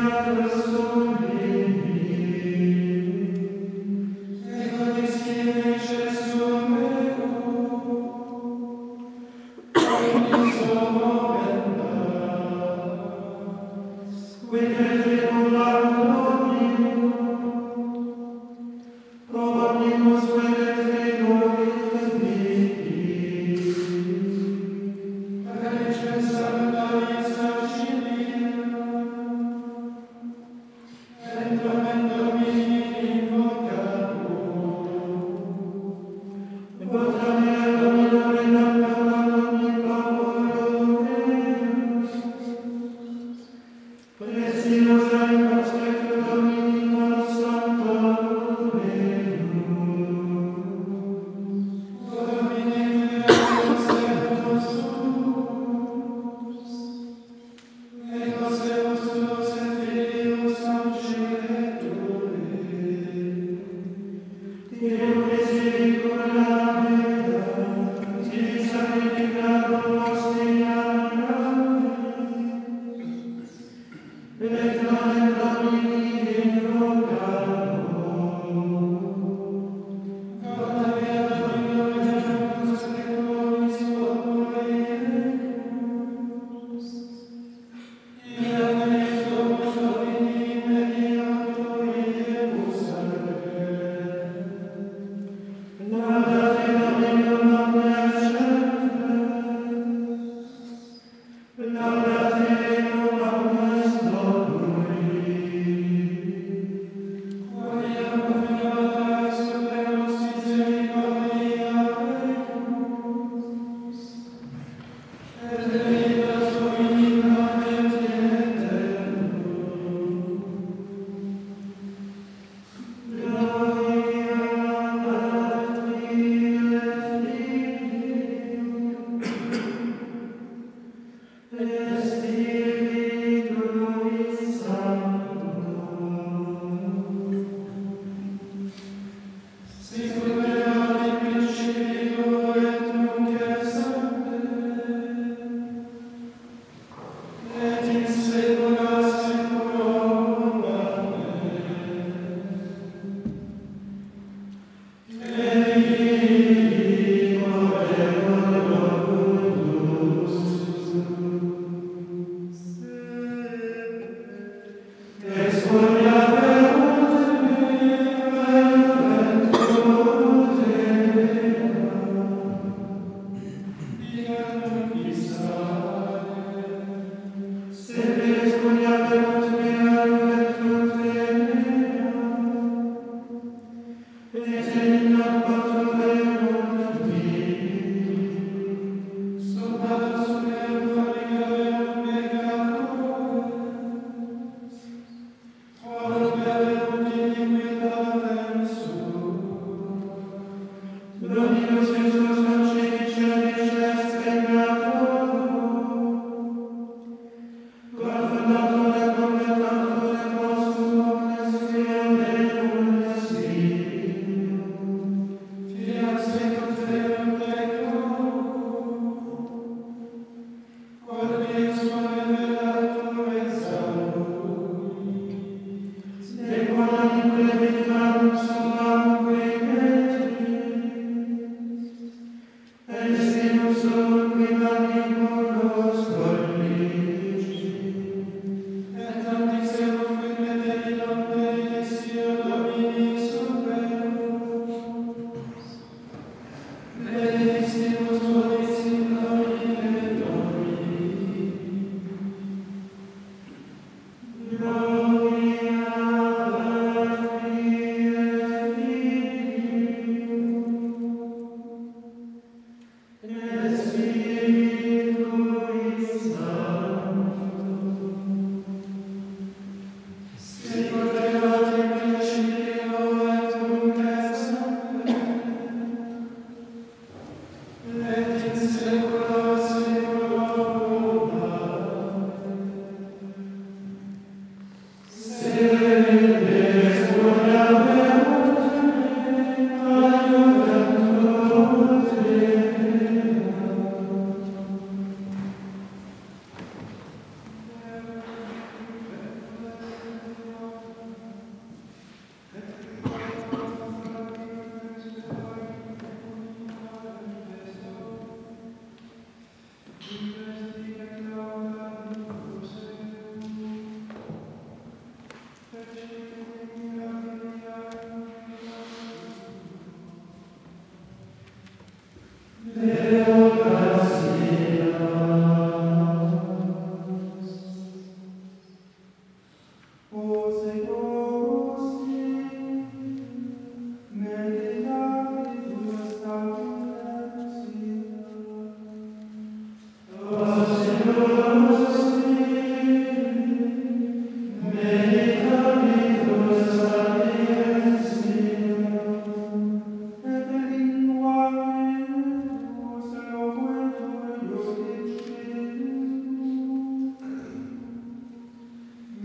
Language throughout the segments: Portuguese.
Deus.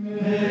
Amen.